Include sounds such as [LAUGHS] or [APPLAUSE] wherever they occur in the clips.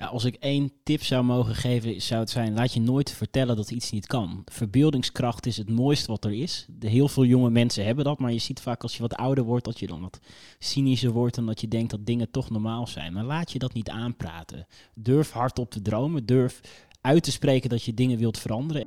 Ja, als ik één tip zou mogen geven, zou het zijn: laat je nooit vertellen dat iets niet kan. Verbeeldingskracht is het mooiste wat er is. De, heel veel jonge mensen hebben dat, maar je ziet vaak als je wat ouder wordt, dat je dan wat cynischer wordt en dat je denkt dat dingen toch normaal zijn. Maar laat je dat niet aanpraten. Durf hardop te dromen, durf uit te spreken dat je dingen wilt veranderen.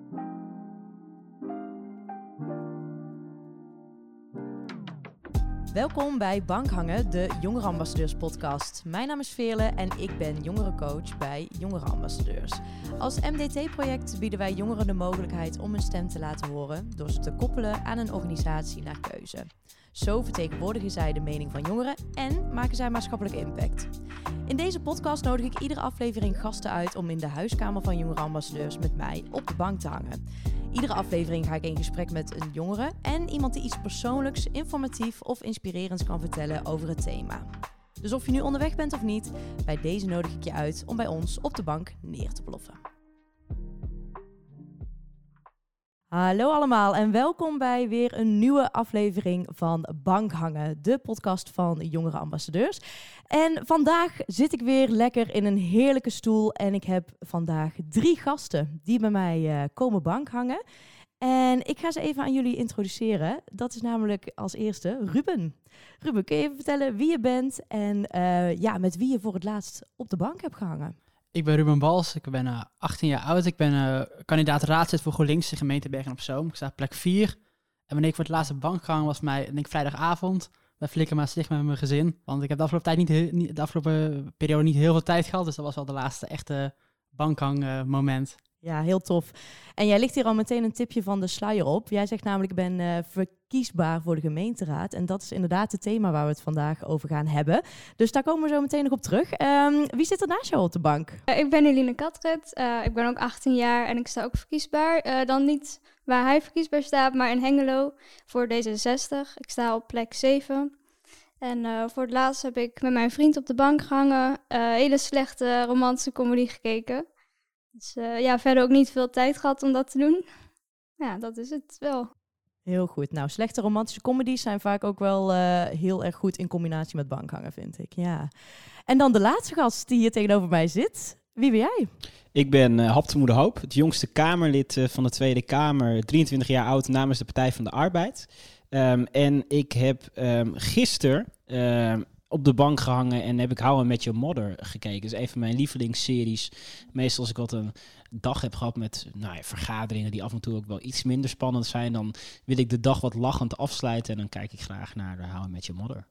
Welkom bij Bankhangen, de Jongerenambassadeurs podcast. Mijn naam is Veerle en ik ben jongerencoach bij Jongerenambassadeurs. Als MDT-project bieden wij jongeren de mogelijkheid om hun stem te laten horen door ze te koppelen aan een organisatie naar keuze. Zo vertegenwoordigen zij de mening van jongeren en maken zij maatschappelijke impact. In deze podcast nodig ik iedere aflevering gasten uit om in de huiskamer van jongerenambassadeurs met mij op de bank te hangen. Iedere aflevering ga ik in gesprek met een jongere en iemand die iets persoonlijks, informatief of inspirerends kan vertellen over het thema. Dus of je nu onderweg bent of niet, bij deze nodig ik je uit om bij ons op de bank neer te ploffen. Hallo allemaal en welkom bij weer een nieuwe aflevering van Bankhangen, de podcast van Jongere Ambassadeurs. En vandaag zit ik weer lekker in een heerlijke stoel en ik heb vandaag drie gasten die bij mij uh, komen bankhangen. En ik ga ze even aan jullie introduceren. Dat is namelijk als eerste Ruben. Ruben, kun je even vertellen wie je bent en uh, ja, met wie je voor het laatst op de bank hebt gehangen? Ik ben Ruben Bals, ik ben uh, 18 jaar oud. Ik ben uh, kandidaat raadslid voor GroenLinks in gemeente Bergen op Zoom. Ik sta op plek 4. En wanneer ik voor het laatste bank gang was mij, denk ik, vrijdagavond bij Flikker Maastricht met mijn gezin. Want ik heb de afgelopen, tijd niet, niet, de afgelopen periode niet heel veel tijd gehad. Dus dat was wel de laatste echte bankhang uh, moment. Ja, heel tof. En jij ligt hier al meteen een tipje van de sluier op. Jij zegt namelijk, ik ben uh, verkiesbaar voor de gemeenteraad. En dat is inderdaad het thema waar we het vandaag over gaan hebben. Dus daar komen we zo meteen nog op terug. Um, wie zit er naast jou op de bank? Uh, ik ben Eline Katret. Uh, ik ben ook 18 jaar en ik sta ook verkiesbaar. dan niet waar hij verkiesbaar staat, maar in Hengelo voor D66. Ik sta op plek 7. En voor het laatst heb ik met mijn vriend op de bank gehangen. hele slechte romantische comedy gekeken. Dus uh, ja, verder ook niet veel tijd gehad om dat te doen. Ja, dat is het wel. Heel goed. Nou, slechte romantische comedies zijn vaak ook wel uh, heel erg goed in combinatie met bankhangen, vind ik. Ja. En dan de laatste gast die hier tegenover mij zit. Wie ben jij? Ik ben uh, Hap de Moeder Hoop, het jongste Kamerlid uh, van de Tweede Kamer, 23 jaar oud namens de Partij van de Arbeid. Um, en ik heb um, gisteren um, op de bank gehangen en heb ik How I Met Your Mother gekeken. Dat is een van mijn lievelingsseries. Meestal als ik wat een dag heb gehad met nou ja, vergaderingen die af en toe ook wel iets minder spannend zijn, dan wil ik de dag wat lachend afsluiten en dan kijk ik graag naar How I Met Your Mother.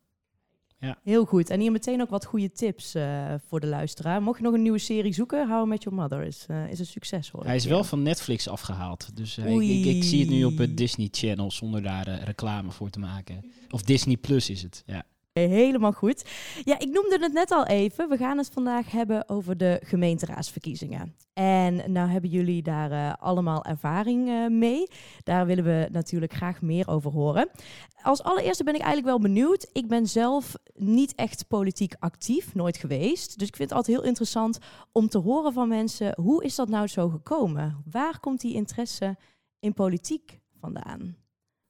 Ja. Heel goed. En hier meteen ook wat goede tips uh, voor de luisteraar. Mocht je nog een nieuwe serie zoeken, How I Met Your Mother is, uh, is een succes hoor. Hij is wel van Netflix afgehaald. Dus uh, ik, ik, ik, zie het nu op het Disney Channel zonder daar reclame voor te maken. Of Disney Plus is het, ja. Helemaal goed. Ja, ik noemde het net al even. We gaan het vandaag hebben over de gemeenteraadsverkiezingen. En nou hebben jullie daar uh, allemaal ervaring uh, mee. Daar willen we natuurlijk graag meer over horen. Als allereerste ben ik eigenlijk wel benieuwd. Ik ben zelf niet echt politiek actief, nooit geweest. Dus ik vind het altijd heel interessant om te horen van mensen. Hoe is dat nou zo gekomen? Waar komt die interesse in politiek vandaan?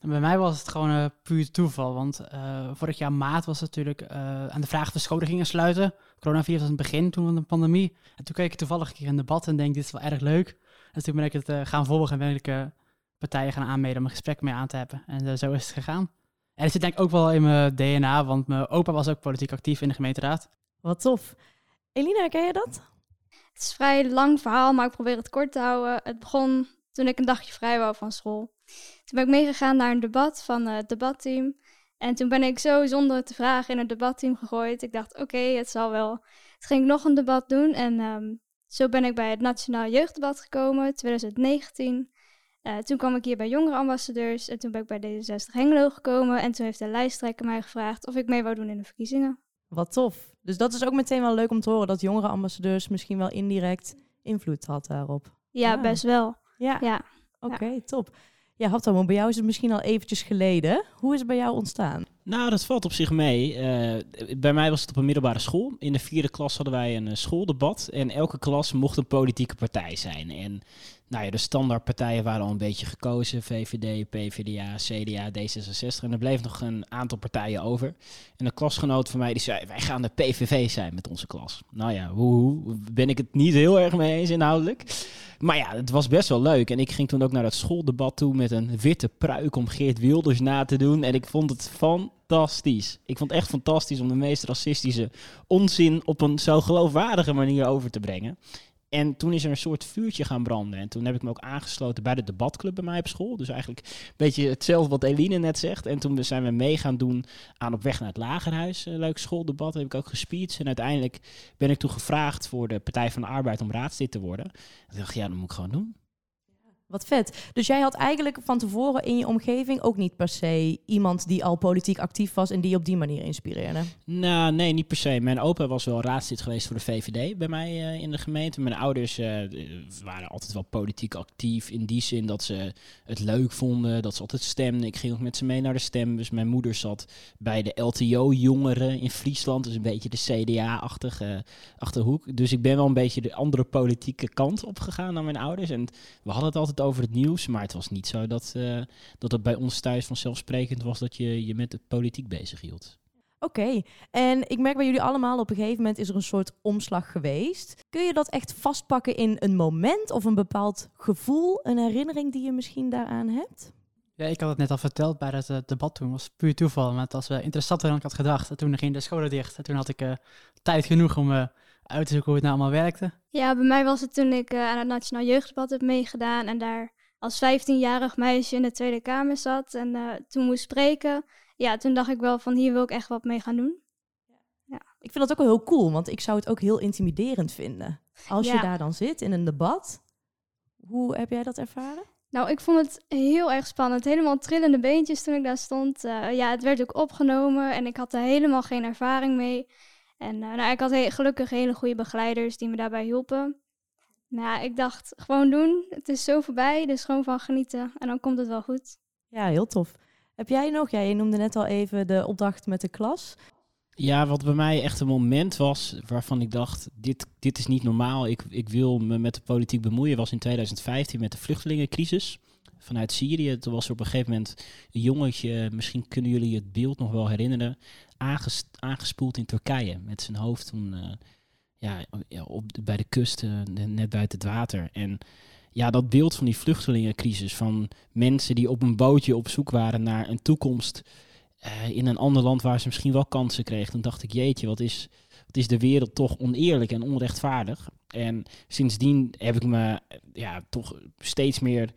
En bij mij was het gewoon uh, puur toeval. Want uh, vorig jaar maart was het natuurlijk uh, aan de vraag of de scholen gingen sluiten. Coronavirus was in het begin, toen van de pandemie. En toen keek ik toevallig een keer een debat en denk, dit is wel erg leuk. Dus toen ben ik het gaan volgen en ben ik partijen gaan aanmeden om een gesprek mee aan te hebben. En zo is het gegaan. En het zit denk ik ook wel in mijn DNA, want mijn opa was ook politiek actief in de gemeenteraad. Wat tof. Elina, ken je dat? Het is een vrij lang verhaal, maar ik probeer het kort te houden. Het begon toen ik een dagje vrij wou van school. Toen ben ik meegegaan naar een debat van het debatteam. En toen ben ik zo zonder te vragen in het debatteam gegooid. Ik dacht, oké, okay, het zal wel. Toen ging ik nog een debat doen en um, zo ben ik bij het Nationaal Jeugddebat gekomen, 2019. Uh, toen kwam ik hier bij jongerenambassadeurs en toen ben ik bij D66 Hengelo gekomen. En toen heeft de lijsttrekker mij gevraagd of ik mee wou doen in de verkiezingen. Wat tof. Dus dat is ook meteen wel leuk om te horen dat jongerenambassadeurs misschien wel indirect invloed had daarop. Ja, ah. best wel. Ja, ja. oké, okay, top. Ja, Haptamo, bij jou is het misschien al eventjes geleden. Hoe is het bij jou ontstaan? Nou, dat valt op zich mee. Eh, bij mij was het op een middelbare school. In de vierde klas hadden wij een uh, schooldebat. En elke klas mocht een politieke partij zijn. En nou ja, de standaardpartijen waren al een beetje gekozen. VVD, PVDA, CDA, D66. En er bleef nog een aantal partijen over. En een klasgenoot van mij die zei, wij gaan de PVV zijn met onze klas. Nou ja, hoe ben ik het niet heel erg mee eens inhoudelijk. Maar ja, het was best wel leuk. En ik ging toen ook naar dat schooldebat toe met een witte pruik om Geert Wilders na te doen. En ik vond het fantastisch. Ik vond het echt fantastisch om de meest racistische onzin op een zo geloofwaardige manier over te brengen. En toen is er een soort vuurtje gaan branden. En toen heb ik me ook aangesloten bij de debatclub bij mij op school. Dus eigenlijk een beetje hetzelfde wat Eline net zegt. En toen zijn we mee gaan doen aan Op weg naar het Lagerhuis. Een leuk schooldebat heb ik ook gespeecht. En uiteindelijk ben ik toen gevraagd voor de Partij van de Arbeid om raadslid te worden. En dacht ja, dat moet ik gewoon doen. Wat vet. Dus jij had eigenlijk van tevoren in je omgeving ook niet per se iemand die al politiek actief was en die op die manier inspireerde? Nou, nee, niet per se. Mijn opa was wel raadslid geweest voor de VVD bij mij uh, in de gemeente. Mijn ouders uh, waren altijd wel politiek actief in die zin dat ze het leuk vonden, dat ze altijd stemden. Ik ging ook met ze mee naar de stem. Dus mijn moeder zat bij de LTO-jongeren in Friesland, dus een beetje de CDA-achtige achterhoek. Dus ik ben wel een beetje de andere politieke kant opgegaan dan mijn ouders. En we hadden het altijd over het nieuws, maar het was niet zo dat, uh, dat het bij ons thuis vanzelfsprekend was dat je je met de politiek bezig hield. Oké, en ik merk bij jullie allemaal op een gegeven moment is er een soort omslag geweest. Kun je dat echt vastpakken in een moment of een bepaald gevoel, een herinnering die je misschien daaraan hebt? Ja, ik had het net al verteld bij het uh, debat toen. was puur toeval, maar het was uh, interessanter dan ik had gedacht. En toen ging de scholen dicht en toen had ik tijd genoeg om uit te zoeken hoe het nou allemaal werkte? Ja, bij mij was het toen ik uh, aan het Nationaal Jeugddebat heb meegedaan en daar als 15-jarig meisje in de Tweede Kamer zat en uh, toen moest spreken. Ja, toen dacht ik wel van hier wil ik echt wat mee gaan doen. Ja. Ik vind dat ook wel heel cool, want ik zou het ook heel intimiderend vinden. Als ja. je daar dan zit in een debat. Hoe heb jij dat ervaren? Nou, ik vond het heel erg spannend. Helemaal trillende beentjes toen ik daar stond. Uh, ja, het werd ook opgenomen en ik had er helemaal geen ervaring mee. En uh, nou, ik had he gelukkig hele goede begeleiders die me daarbij hielpen. Nou, ik dacht, gewoon doen. Het is zo voorbij, dus gewoon van genieten. En dan komt het wel goed. Ja, heel tof. Heb jij nog, ja, je noemde net al even de opdracht met de klas. Ja, wat bij mij echt een moment was waarvan ik dacht, dit, dit is niet normaal. Ik, ik wil me met de politiek bemoeien, was in 2015 met de vluchtelingencrisis vanuit Syrië. Toen was er op een gegeven moment een jongetje, misschien kunnen jullie het beeld nog wel herinneren, aangespoeld in Turkije met zijn hoofd toen uh, ja, op, bij de kust, uh, net buiten het water. En ja, dat beeld van die vluchtelingencrisis, van mensen die op een bootje op zoek waren naar een toekomst uh, in een ander land waar ze misschien wel kansen kregen. Toen dacht ik, jeetje, wat is, wat is de wereld toch oneerlijk en onrechtvaardig. En sindsdien heb ik me ja, toch steeds meer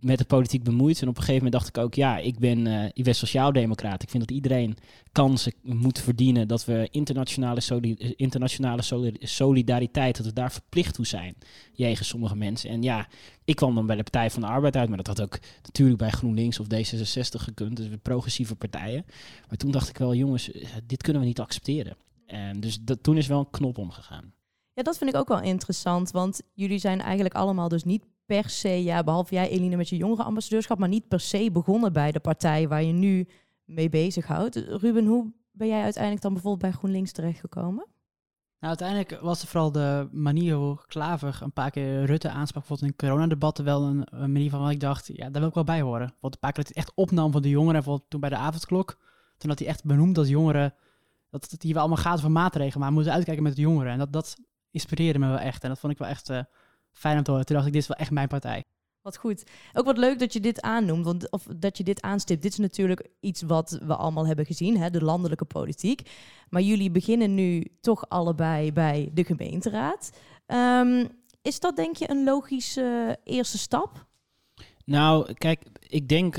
met de politiek bemoeid. En op een gegeven moment dacht ik ook, ja, ik ben, uh, ik ben sociaaldemocraat. Ik vind dat iedereen kansen moet verdienen. Dat we internationale, soli internationale solidariteit, dat we daar verplicht toe zijn. Jegens sommige mensen. En ja, ik kwam dan bij de Partij van de Arbeid uit. Maar dat had ook natuurlijk bij GroenLinks of D66 gekund. Dus progressieve partijen. Maar toen dacht ik wel, jongens, eh, dit kunnen we niet accepteren. En dus dat, toen is wel een knop omgegaan. Ja, dat vind ik ook wel interessant. Want jullie zijn eigenlijk allemaal dus niet per se, ja, behalve jij Eline met je jongere ambassadeurschap, maar niet per se begonnen bij de partij waar je nu mee bezighoudt. Ruben, hoe ben jij uiteindelijk dan bijvoorbeeld bij GroenLinks terechtgekomen? Nou, uiteindelijk was het vooral de manier hoe Klaver een paar keer Rutte aansprak, bijvoorbeeld in coronadebatten, wel een, manier van wat ik dacht, ja, daar wil ik wel bij horen. Want een paar keer dat hij echt opnam van de jongeren, bijvoorbeeld toen bij de avondklok, toen had hij echt benoemd dat jongeren, dat het hier wel allemaal gaat van maatregelen, maar we moeten uitkijken met de jongeren. En dat, dat inspireerde me wel echt. En dat vond ik wel echt uh, fijn om te horen. Toen dacht ik, dit is wel echt mijn partij. Wat goed. Ook wat leuk dat je dit aannoemt, want, of dat je dit aanstipt. Dit is natuurlijk iets wat we allemaal hebben gezien, hè, de landelijke politiek. Maar jullie beginnen nu toch allebei bij de gemeenteraad. Um, is dat denk je een logische eerste stap? Nou, kijk, ik denk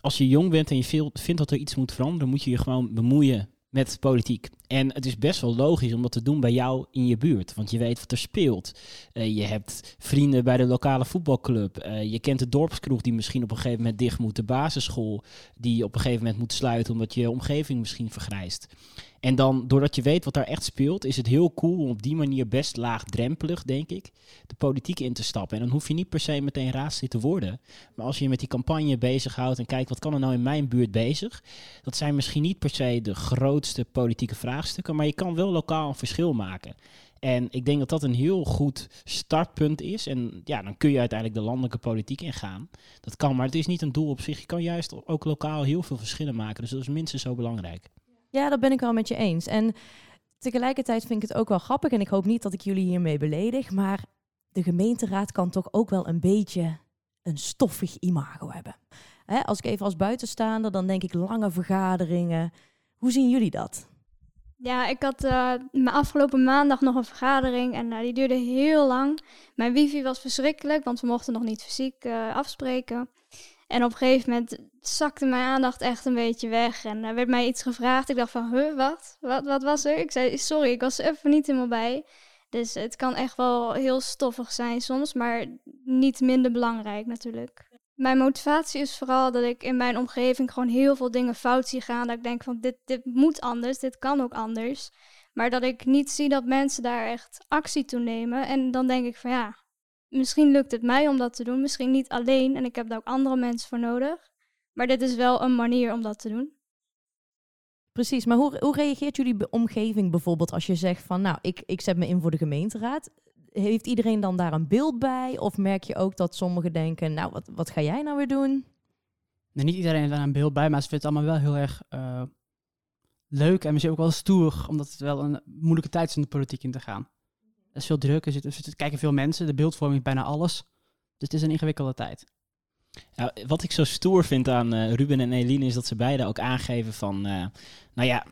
als je jong bent en je vindt dat er iets moet veranderen, moet je je gewoon bemoeien met politiek. En het is best wel logisch om dat te doen bij jou in je buurt. Want je weet wat er speelt. Uh, je hebt vrienden bij de lokale voetbalclub. Uh, je kent de dorpskroeg die misschien op een gegeven moment dicht moet. De basisschool die op een gegeven moment moet sluiten omdat je omgeving misschien vergrijst. En dan, doordat je weet wat daar echt speelt, is het heel cool om op die manier best laagdrempelig, denk ik, de politiek in te stappen. En dan hoef je niet per se meteen raadslid te worden. Maar als je je met die campagne bezighoudt en kijkt wat kan er nou in mijn buurt bezig, dat zijn misschien niet per se de grootste politieke vraagstukken, maar je kan wel lokaal een verschil maken. En ik denk dat dat een heel goed startpunt is. En ja, dan kun je uiteindelijk de landelijke politiek ingaan. Dat kan, maar het is niet een doel op zich. Je kan juist ook lokaal heel veel verschillen maken. Dus dat is minstens zo belangrijk. Ja, dat ben ik wel met je eens. En tegelijkertijd vind ik het ook wel grappig. En ik hoop niet dat ik jullie hiermee beledig. Maar de gemeenteraad kan toch ook wel een beetje een stoffig imago hebben. Hè, als ik even als buitenstaander, dan denk ik lange vergaderingen. Hoe zien jullie dat? Ja, ik had uh, afgelopen maandag nog een vergadering en uh, die duurde heel lang. Mijn wifi was verschrikkelijk, want we mochten nog niet fysiek uh, afspreken. En op een gegeven moment zakte mijn aandacht echt een beetje weg en er werd mij iets gevraagd. Ik dacht van, huh, wat? wat? Wat was er? Ik zei, sorry, ik was even niet helemaal bij. Dus het kan echt wel heel stoffig zijn soms, maar niet minder belangrijk natuurlijk. Mijn motivatie is vooral dat ik in mijn omgeving gewoon heel veel dingen fout zie gaan. Dat ik denk van dit, dit moet anders, dit kan ook anders. Maar dat ik niet zie dat mensen daar echt actie toe nemen. En dan denk ik van ja, misschien lukt het mij om dat te doen. Misschien niet alleen en ik heb daar ook andere mensen voor nodig. Maar dit is wel een manier om dat te doen. Precies, maar hoe, hoe reageert jullie omgeving bijvoorbeeld als je zegt van nou, ik, ik zet me in voor de gemeenteraad heeft iedereen dan daar een beeld bij? Of merk je ook dat sommigen denken, nou, wat, wat ga jij nou weer doen? Nee, niet iedereen heeft daar een beeld bij, maar ze vinden het allemaal wel heel erg uh, leuk en misschien ook wel stoer, omdat het wel een moeilijke tijd is om de politiek in te gaan. Er is veel druk, er zitten, er kijken veel mensen, de beeldvorming is bijna alles. Dus het is een ingewikkelde tijd. Wat ik zo stoer vind aan uh, Ruben en Eline is dat ze beide ook aangeven van, uh, nou ja,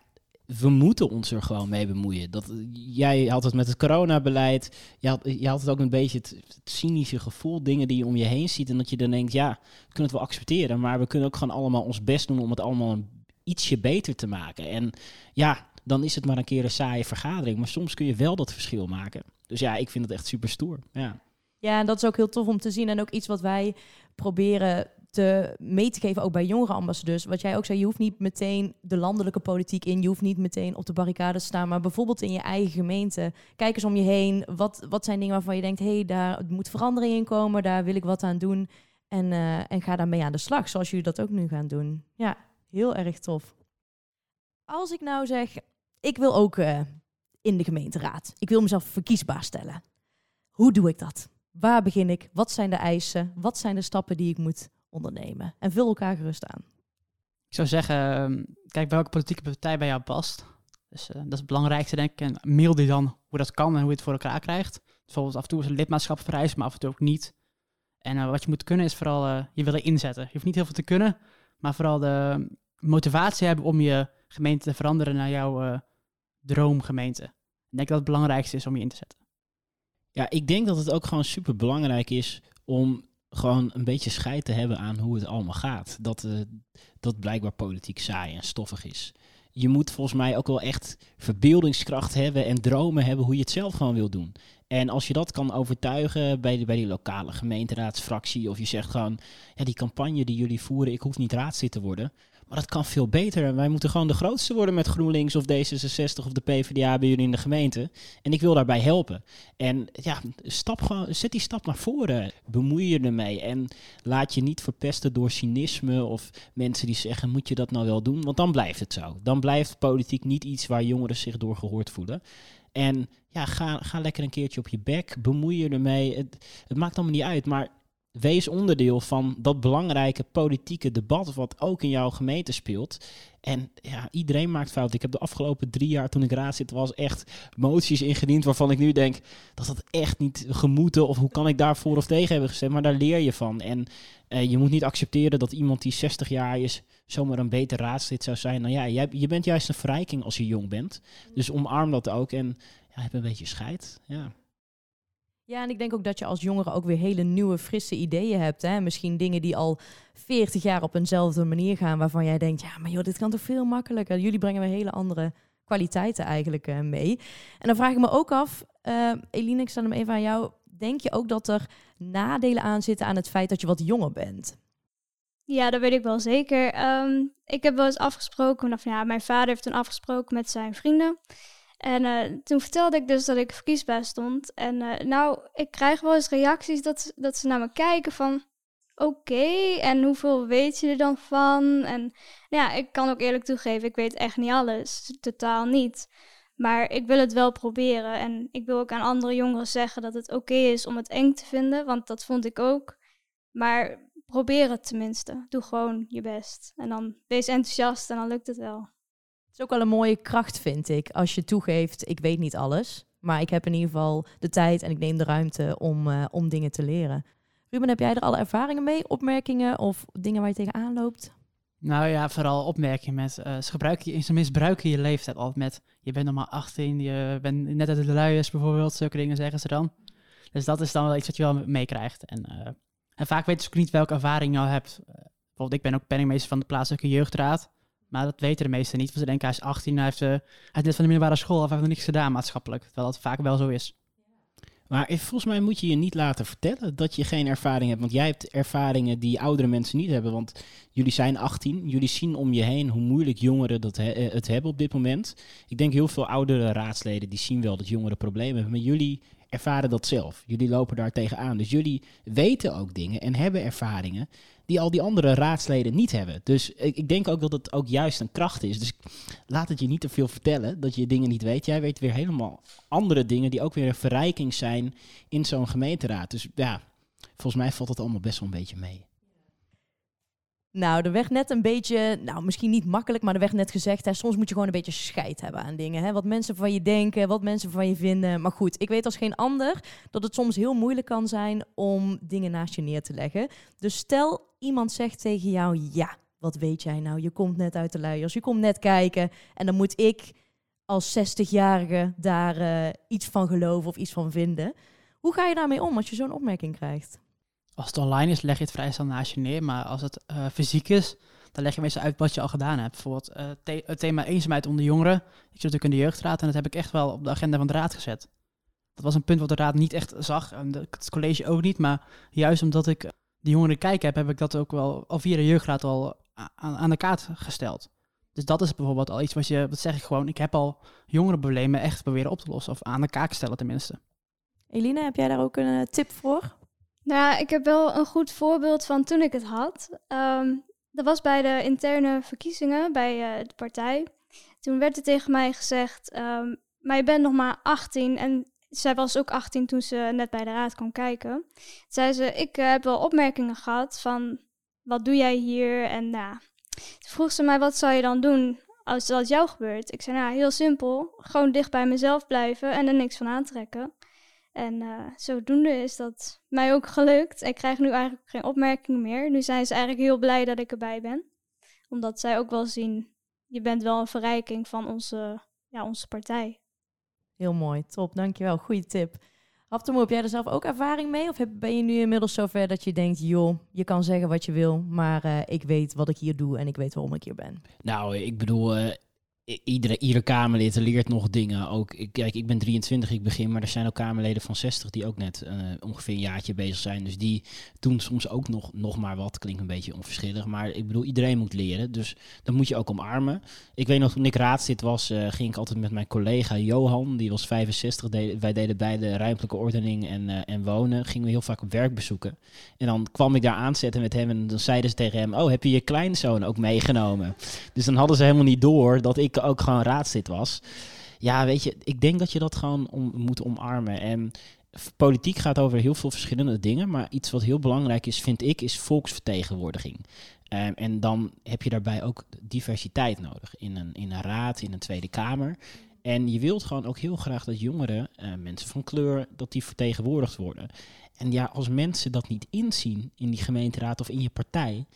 we moeten ons er gewoon mee bemoeien. Dat, jij had het met het coronabeleid. Je had, je had het ook een beetje het, cynische gevoel, dingen die je om je heen ziet. En dat je dan denkt, ja, we kunnen het wel accepteren. Maar we kunnen ook gewoon allemaal ons best doen om het allemaal een, ietsje beter te maken. En ja, dan is het maar een keer een saaie vergadering. Maar soms kun je wel dat verschil maken. Dus ja, ik vind het echt super stoer. Ja. Ja, en dat is ook heel tof om te zien. En ook iets wat wij proberen te mee te geven, ook bij jongere ambassadeurs. Wat jij ook zei, je hoeft niet meteen de landelijke politiek in, je hoeft niet meteen op de barricade te staan, maar bijvoorbeeld in je eigen gemeente. Kijk eens om je heen. Wat, wat zijn dingen waarvan je denkt, hé, hey, daar moet verandering in komen, daar wil ik wat aan doen. En, uh, en ga daarmee aan de slag, zoals jullie dat ook nu gaan doen. Ja, heel erg tof. Als ik nou zeg, ik wil ook uh, in de gemeenteraad. Ik wil mezelf verkiesbaar stellen. Hoe doe ik dat? Waar begin ik? Wat zijn de eisen? Wat zijn de stappen die ik moet ondernemen. En vul elkaar gerust aan. Ik zou zeggen, ehm, kijk welke politieke partij bij jou past. Dus uh, dat is het belangrijkste, denk ik. En mail die dan hoe dat kan en hoe je het voor elkaar krijgt. Bijvoorbeeld af en toe is een lidmaatschap vereist, maar af en toe ook niet. En uh, wat je moet kunnen is vooral je willen inzetten. Je hoeft niet heel veel te kunnen, maar vooral de motivatie hebben om je gemeente te veranderen naar jouw droomgemeente. Ik denk dat het belangrijkste is om je in te zetten. Ja, ik denk dat het ook gewoon super belangrijk is om gewoon een beetje scheid te hebben aan hoe het allemaal gaat. Dat, uh, dat blijkbaar politiek saai en stoffig is. Je moet volgens mij ook wel echt verbeeldingskracht hebben en dromen hebben hoe je het zelf gewoon wil doen. En als je dat kan overtuigen bij, de, bij die lokale gemeenteraadsfractie, of je zegt gewoon, ja, die campagne die jullie voeren, ik hoef niet raadslid te worden. Maar dat kan veel beter. Wij moeten gewoon de grootste worden met GroenLinks of D66 of de PvdA bij jullie in de gemeente. En ik wil daarbij helpen. En ja, stap gewoon, zet die stap naar voren. Bemoei je ermee. En laat je niet verpesten door cynisme of mensen die zeggen: moet je dat nou wel doen? Want dan blijft het zo. Dan blijft politiek niet iets waar jongeren zich door gehoord voelen. En ja, ga, ga lekker een keertje op je bek. Bemoei je ermee. Het, het maakt allemaal niet uit. Maar wees onderdeel van dat belangrijke politieke debat wat ook in jouw gemeente speelt. En ja, iedereen maakt fouten. Ik heb de afgelopen drie jaar toen ik raad zit, was echt moties ingediend waarvan ik nu denk dat dat echt niet gemoeten of hoe kan ik daar voor of tegen hebben gestemd. Maar daar leer je van. En uh, je moet niet accepteren dat iemand die 60 jaar is zomaar een beter raadslid zou zijn. Nou ja, jij, je bent juist een verrijking als je jong bent. Dus omarm dat ook en ja, heb een beetje scheid. Ja. Ja, en ik denk ook dat je als jongere ook weer hele nieuwe, frisse ideeën hebt. Hè? Misschien dingen die al 40 jaar op eenzelfde manier gaan, waarvan jij denkt, ja, maar joh, dit kan toch veel makkelijker. Jullie brengen weer hele andere kwaliteiten eigenlijk uh, mee. En dan vraag ik me ook af, uh, Eline, ik stel hem even aan jou. Denk je ook dat er nadelen aan zitten aan het feit dat je wat jonger bent? Ja, dat weet ik wel zeker. Ehm, ik heb wel eens afgesproken, of ja, mijn vader heeft toen afgesproken met zijn vrienden. En eh, toen vertelde ik dus dat ik verkiesbaar stond. En eh, nou, ik krijg wel eens reacties dat, dat ze naar me kijken van... Oké, en hoeveel weet je er dan van? En ja, ik kan ook eerlijk toegeven, ik weet echt niet alles. Totaal niet. Maar ik wil het wel proberen. En ik wil ook aan andere jongeren zeggen dat het oké is om het eng te vinden. Want dat vond ik ook. Maar probeer het tenminste. Doe gewoon je best. En dan wees enthousiast en dan lukt het wel. Is ook wel een mooie kracht, vind ik. Als je toegeeft, ik weet niet alles. Maar ik heb in ieder geval de tijd en ik neem de ruimte om, uh, om dingen te leren. Ruben, heb jij er alle ervaringen mee? Opmerkingen of dingen waar je tegenaan loopt? Nou ja, vooral opmerkingen met, uh, ze, gebruiken, ze misbruiken je leeftijd altijd met, je bent nog maar 18, je bent net uit de luiers bijvoorbeeld, zulke dingen zeggen ze dan. Dus dat is dan wel iets wat je wel meekrijgt. En uh, en vaak weten ze ook niet welke ervaring je al hebt. Bijvoorbeeld, ik ben ook penningmeester van de plaatselijke jeugdraad. Maar dat weten de meesten niet. Want ze denken, hij is 18, hij heeft, uh, net van de middelbare school of hij heeft nog niks gedaan maatschappelijk. Terwijl dat vaak wel zo is. Maar volgens mij moet je je niet laten vertellen dat je geen ervaring hebt. Want jij hebt ervaringen die oudere mensen niet hebben. Want jullie zijn 18, jullie zien om je heen hoe moeilijk jongeren dat he het hebben op dit moment. Ik denk heel veel oudere raadsleden die zien wel dat jongeren problemen hebben. Maar jullie ervaren dat zelf. Jullie lopen daar tegenaan. Dus jullie weten ook dingen en hebben ervaringen die al die andere raadsleden niet hebben. Dus ik, ik, denk ook dat het ook juist een kracht is. Dus laat het je niet te veel vertellen dat je dingen niet weet. Jij weet weer helemaal andere dingen die ook weer een verrijking zijn in zo'n gemeenteraad. Dus ja, volgens mij valt het allemaal best wel een beetje mee. Nou, de weg net een beetje, nou misschien niet makkelijk, maar de weg net gezegd. Hè, soms moet je gewoon een beetje scheid hebben aan dingen. Hè? Wat mensen van je denken, wat mensen van je vinden. Maar goed, ik weet als geen ander dat het soms heel moeilijk kan zijn om dingen naast je neer te leggen. Dus stel iemand zegt tegen jou, ja, wat weet jij nou? Je komt net uit de luiers, je komt net kijken. En dan moet ik als 60-jarige daar uh, iets van geloven of iets van vinden. Hoe ga je daarmee om als je zo'n opmerking krijgt? Als het online is, leg je het vrij snel naast je neer. Maar als het uh, fysiek is, dan leg je meestal uit wat je al gedaan hebt. Bijvoorbeeld the het thema eenzaamheid onder jongeren. Ik zit natuurlijk in de jeugdraad en dat heb ik echt wel op de agenda van de raad gezet. Dat was een punt wat de raad niet echt zag en het college ook niet. Maar juist omdat ik de jongeren kijk heb, heb ik dat ook wel al via de jeugdraad al aan, aan de kaart gesteld. Dus dat is bijvoorbeeld al iets wat je, wat zeg ik gewoon, ik heb al jongerenproblemen echt proberen op te lossen. Of aan de kaak stellen tenminste. Eline, heb jij daar ook een uh, tip voor? Nou, ik heb wel een goed voorbeeld van toen ik het had. Um, dat was bij de interne verkiezingen bij uh, de partij. Toen werd er tegen mij gezegd, um, maar je bent nog maar 18 en zij was ook 18 toen ze net bij de raad kwam kijken. Zei ze, ik uh, heb wel opmerkingen gehad van, wat doe jij hier? En nou, toen vroeg ze mij, wat zou je dan doen als dat jou gebeurt? Ik zei, nou, heel simpel, gewoon dicht bij mezelf blijven en er niks van aantrekken. En uh, zodoende is dat mij ook gelukt. Ik krijg nu eigenlijk geen opmerkingen meer. Nu zijn ze eigenlijk heel blij dat ik erbij ben. Omdat zij ook wel zien, je bent wel een verrijking van onze, ja, onze partij. Heel mooi, top, dankjewel. Goeie tip. Haftemoe, heb jij er zelf ook ervaring mee? Of ben je nu inmiddels zover dat je denkt, joh, je kan zeggen wat je wil, maar uh, ik weet wat ik hier doe en ik weet waarom ik hier ben? Nou, ik bedoel, uh, iedere, iedere Kamerlid leert nog dingen. Ook, ik, kijk, ik ben 23, ik begin, maar er zijn ook Kamerleden van 60 die ook net uh, ongeveer een jaartje bezig zijn. Dus die doen soms ook nog, nog maar wat. Klinkt een beetje onverschillig, maar ik bedoel, iedereen moet leren. Dus dat moet je ook omarmen. Ik weet nog, toen ik raadslid was, uh, ging ik altijd met mijn collega Johan, die was 65. De, wij deden beide ruimtelijke ordening en, uh, en wonen. Gingen we heel vaak op werk bezoeken. En dan kwam ik daar aanzetten met hem en dan zeiden ze tegen hem, oh, heb je je kleinzoon ook meegenomen? Dus dan hadden ze helemaal niet door dat ik ook gewoon raadslid was. Ja, weet je, ik denk dat je dat gewoon om, moet omarmen. En politiek gaat over heel veel verschillende dingen. Maar iets wat heel belangrijk is, vind ik, is volksvertegenwoordiging. Um, en dan heb je daarbij ook diversiteit nodig in een, in een raad, in een Tweede Kamer. En je wilt gewoon ook heel graag dat jongeren, uh, mensen van kleur, dat die vertegenwoordigd worden. En ja, als mensen dat niet inzien in die gemeenteraad of in je partij,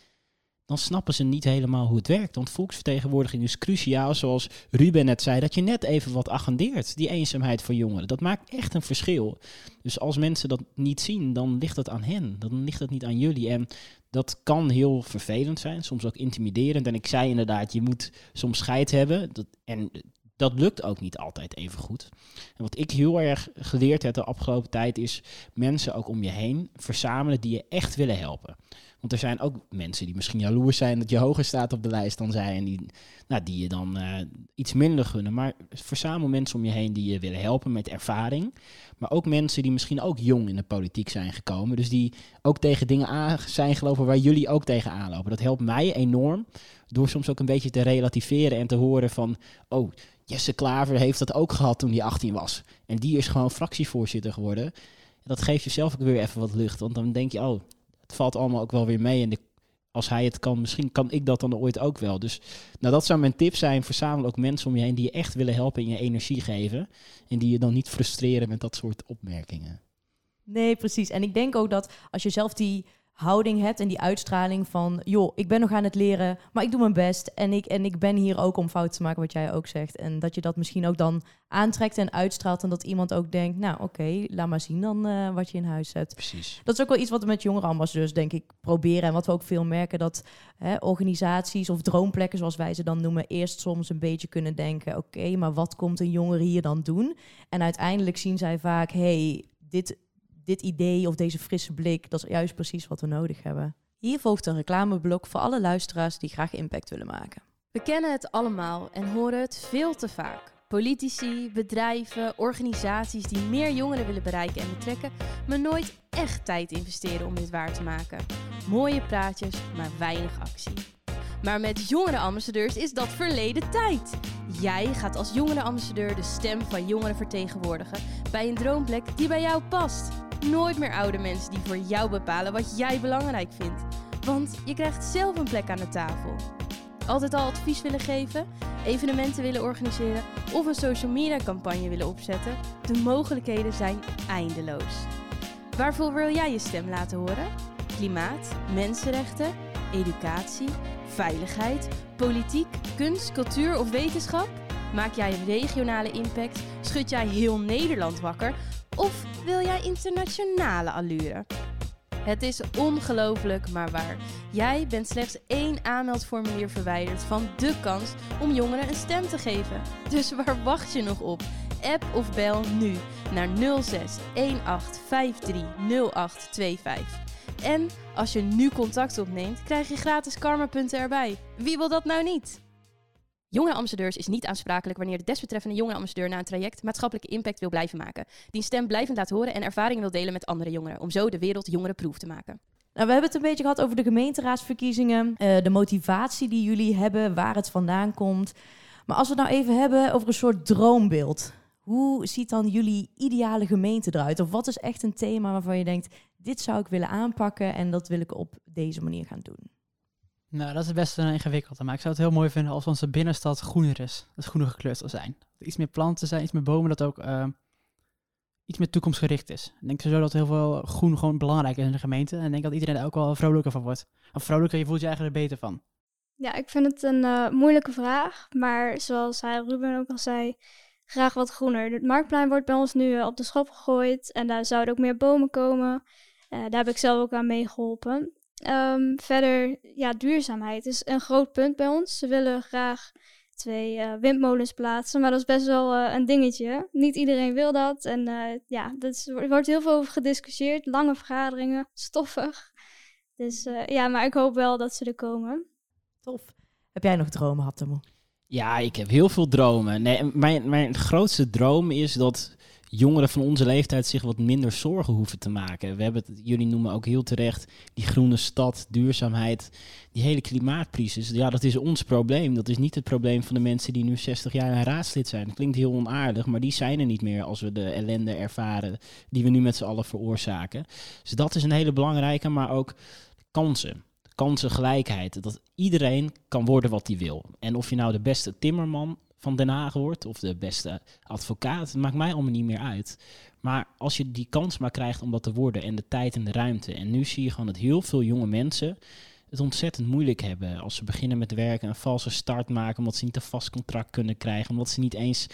dan snappen ze niet helemaal hoe het werkt. Want volksvertegenwoordiging is cruciaal, zoals Ruben net zei, dat je net even wat agendeert, die eenzaamheid van jongeren. Dat maakt echt een verschil. Dus als mensen dat niet zien, dan ligt het aan hen, dan ligt het niet aan jullie. En dat kan heel vervelend zijn, soms ook intimiderend. En ik zei inderdaad, je moet soms scheid hebben. Dat, en dat lukt ook niet altijd even goed. En wat ik heel erg geleerd heb de afgelopen tijd is mensen ook om je heen verzamelen die je echt willen helpen. Want er zijn ook mensen die misschien jaloers zijn dat je hoger staat op de lijst dan zij. En die, nou, die je dan uh, iets minder gunnen. Maar verzamel mensen om je heen die je willen helpen met ervaring. Maar ook mensen die misschien ook jong in de politiek zijn gekomen. Dus die ook tegen dingen aan zijn gelopen waar jullie ook tegen aanlopen. Dat helpt mij enorm. Door soms ook een beetje te relativeren en te horen van... Oh, Jesse Klaver heeft dat ook gehad toen hij 18 was. En die is gewoon fractievoorzitter geworden. Dat geeft jezelf ook weer even wat lucht. Want dan denk je, oh, valt allemaal ook wel weer mee. En als hij het kan, misschien kan ik dat dan ooit ook wel. Dus nou, dat zou mijn tip zijn. Verzamel ook mensen om je heen die je echt willen helpen en je energie geven. En die je dan niet frustreren met dat soort opmerkingen. Nee, precies. En ik denk ook dat als je zelf die houding hebt en die uitstraling van, joh, ik ben nog aan het leren, maar ik doe mijn best en ik, en ik ben hier ook om fouten te maken, wat jij ook zegt. En dat je dat misschien ook dan aantrekt en uitstraalt en dat iemand ook denkt, nou oké, laat maar zien dan uh, wat je in huis hebt. Precies. Dat is ook wel iets wat we met jongere ambassadeurs denk ik proberen en wat we ook veel merken, dat hè, organisaties of droomplekken zoals wij ze dan noemen, eerst soms een beetje kunnen denken, oké, maar wat komt een jongere hier dan doen? En uiteindelijk zien zij vaak, hey, dit dit idee of deze frisse blik, dat is juist precies wat we nodig hebben. Hier volgt een reclameblok voor alle luisteraars die graag impact willen maken. We kennen het allemaal en horen het veel te vaak. Politici, bedrijven, organisaties die meer jongeren willen bereiken en betrekken, maar nooit echt tijd investeren om dit waar te maken. Mooie praatjes, maar weinig actie. Maar met jongerenambassadeurs is dat verleden tijd. Jij gaat als jongerenambassadeur de stem van jongeren vertegenwoordigen bij een droomplek die bij jou past. Nooit meer oude mensen die voor jou bepalen wat jij belangrijk vindt. Want je krijgt zelf een plek aan de tafel. Altijd al advies willen geven, evenementen willen organiseren of een social media campagne willen opzetten? De mogelijkheden zijn eindeloos. Waarvoor wil jij je stem laten horen? Klimaat, mensenrechten, educatie, veiligheid, politiek, kunst, cultuur of wetenschap? Maak jij een regionale impact? Schud jij heel Nederland wakker? Of wil jij internationale allure? Het is ongelooflijk, maar waar. Jij bent slechts één aanmeldformulier verwijderd van de kans om jongeren een stem te geven. Dus waar wacht je nog op? App of bel nu naar 06 1853 0825. En als je nu contact opneemt, krijg je gratis karmapunten erbij. Wie wil dat nou niet? Jongere ambassadeurs is niet aansprakelijk wanneer de desbetreffende jongere ambassadeur na een traject maatschappelijke impact wil blijven maken. Die stem blijvend laat horen en ervaringen wil delen met andere jongeren, om zo de wereld jongerenproef te maken. Nou, we hebben het een beetje gehad over de gemeenteraadsverkiezingen, uh, de motivatie die jullie hebben, waar het vandaan komt. Maar als we het nou even hebben over een soort droombeeld. Hoe ziet dan jullie ideale gemeente eruit? Of wat is echt een thema waarvan je denkt, dit zou ik willen aanpakken en dat wil ik op deze manier gaan doen? Nou, dat is best een ingewikkelde. Maar ik zou het heel mooi vinden als onze binnenstad groener is. Dat groener gekleurd zal zijn. Iets meer planten zijn, iets meer bomen, dat ook uh, iets meer toekomstgericht is. Ik denk zo dat heel veel groen gewoon belangrijk is in de gemeente. En ik denk dat iedereen er ook wel vrolijker van wordt. Of vrolijker, je voelt je eigenlijk er beter van. Ja, ik vind het een uh, moeilijke vraag. Maar zoals hij Ruben ook al zei, graag wat groener. Het marktplein wordt bij ons nu uh, op de schop gegooid. En daar zouden ook meer bomen komen. daar heb ik zelf ook aan meegeholpen. Um, verder, ja, duurzaamheid is een groot punt bij ons. Ze willen graag twee uh, windmolens plaatsen, maar dat is best wel uh, een dingetje. Niet iedereen wil dat. En uh, ja, er wordt heel veel over gediscussieerd. Lange vergaderingen, stoffig. Dus ja, maar ik hoop wel dat ze er komen. Tof. Heb jij nog dromen, Hattemo? Ja, ik heb heel veel dromen. Nee, mijn, mijn grootste droom is dat jongeren van onze leeftijd zich wat minder zorgen hoeven te maken. We hebben het, jullie noemen ook heel terecht, die groene stad, duurzaamheid, die hele klimaatcrisis. Ja, dat is ons probleem. Dat is niet het probleem van de mensen die nu 60 jaar een raadslid zijn. Klinkt heel onaardig, maar die zijn er niet meer als we de ellende ervaren die we nu met z'n allen veroorzaken. Dus dat is een hele belangrijke, maar ook kansen kansengelijkheid. Dat iedereen kan worden wat hij wil. En of je nou de beste timmerman van Den Haag wordt of de beste advocaat. Het maakt mij allemaal niet meer uit. Maar als je die kans maar krijgt om dat te worden en de tijd en de ruimte. En nu zie je gewoon dat heel veel jonge mensen het ontzettend moeilijk hebben als ze beginnen met werken, een valse start maken omdat ze niet een vast contract kunnen krijgen, omdat ze niet eens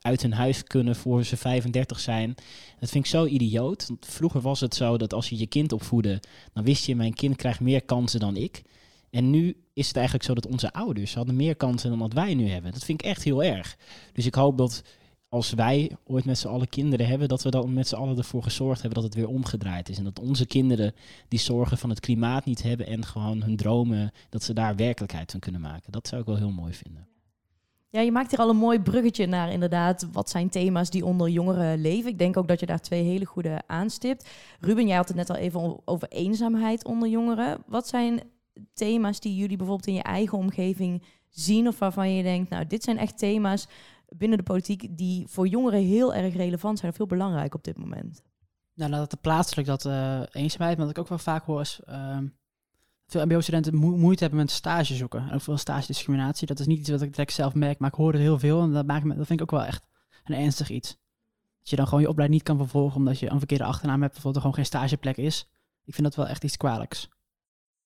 uit hun huis kunnen voor ze 35 zijn. Dat vind ik zo idioot. Want vroeger was het zo dat als je je kind opvoedde, dan wist je, mijn kind krijgt meer kansen dan ik. En nu is het eigenlijk zo dat onze ouders hadden meer kansen dan wat wij nu hebben. Dat vind ik echt heel erg. Dus ik hoop dat als wij ooit met z'n allen kinderen hebben, dat we dan met z'n allen ervoor gezorgd hebben dat het weer omgedraaid is. En dat onze kinderen die zorgen van het klimaat niet hebben en gewoon hun dromen, dat ze daar werkelijkheid van kunnen maken. Dat zou ik wel heel mooi vinden. Ja, je maakt hier al een mooi bruggetje naar inderdaad. Wat zijn thema's die onder jongeren leven? Ik denk ook dat je daar twee hele goede aanstipt. Ruben, jij had het net al even over eenzaamheid onder jongeren. Wat zijn thema's die jullie bijvoorbeeld in je eigen omgeving zien of waarvan je denkt, nou, dit zijn echt thema's binnen de politiek die voor jongeren heel erg relevant zijn of heel belangrijk op dit moment? Nou, dat het plaatselijk dat uh, eenzaamheid, wat ik ook wel vaak hoor is uh, veel mbo-studenten moeite hebben met stage zoeken. En ook veel stage discriminatie. Dat is niet iets wat ik direct zelf merk, maar ik hoor het heel veel en dat, maakt me, dat vind ik ook wel echt een ernstig iets. Dat je dan gewoon je opleiding niet kan vervolgen omdat je een verkeerde achternaam hebt, bijvoorbeeld er gewoon geen stageplek is. Ik vind dat wel echt iets kwalijks.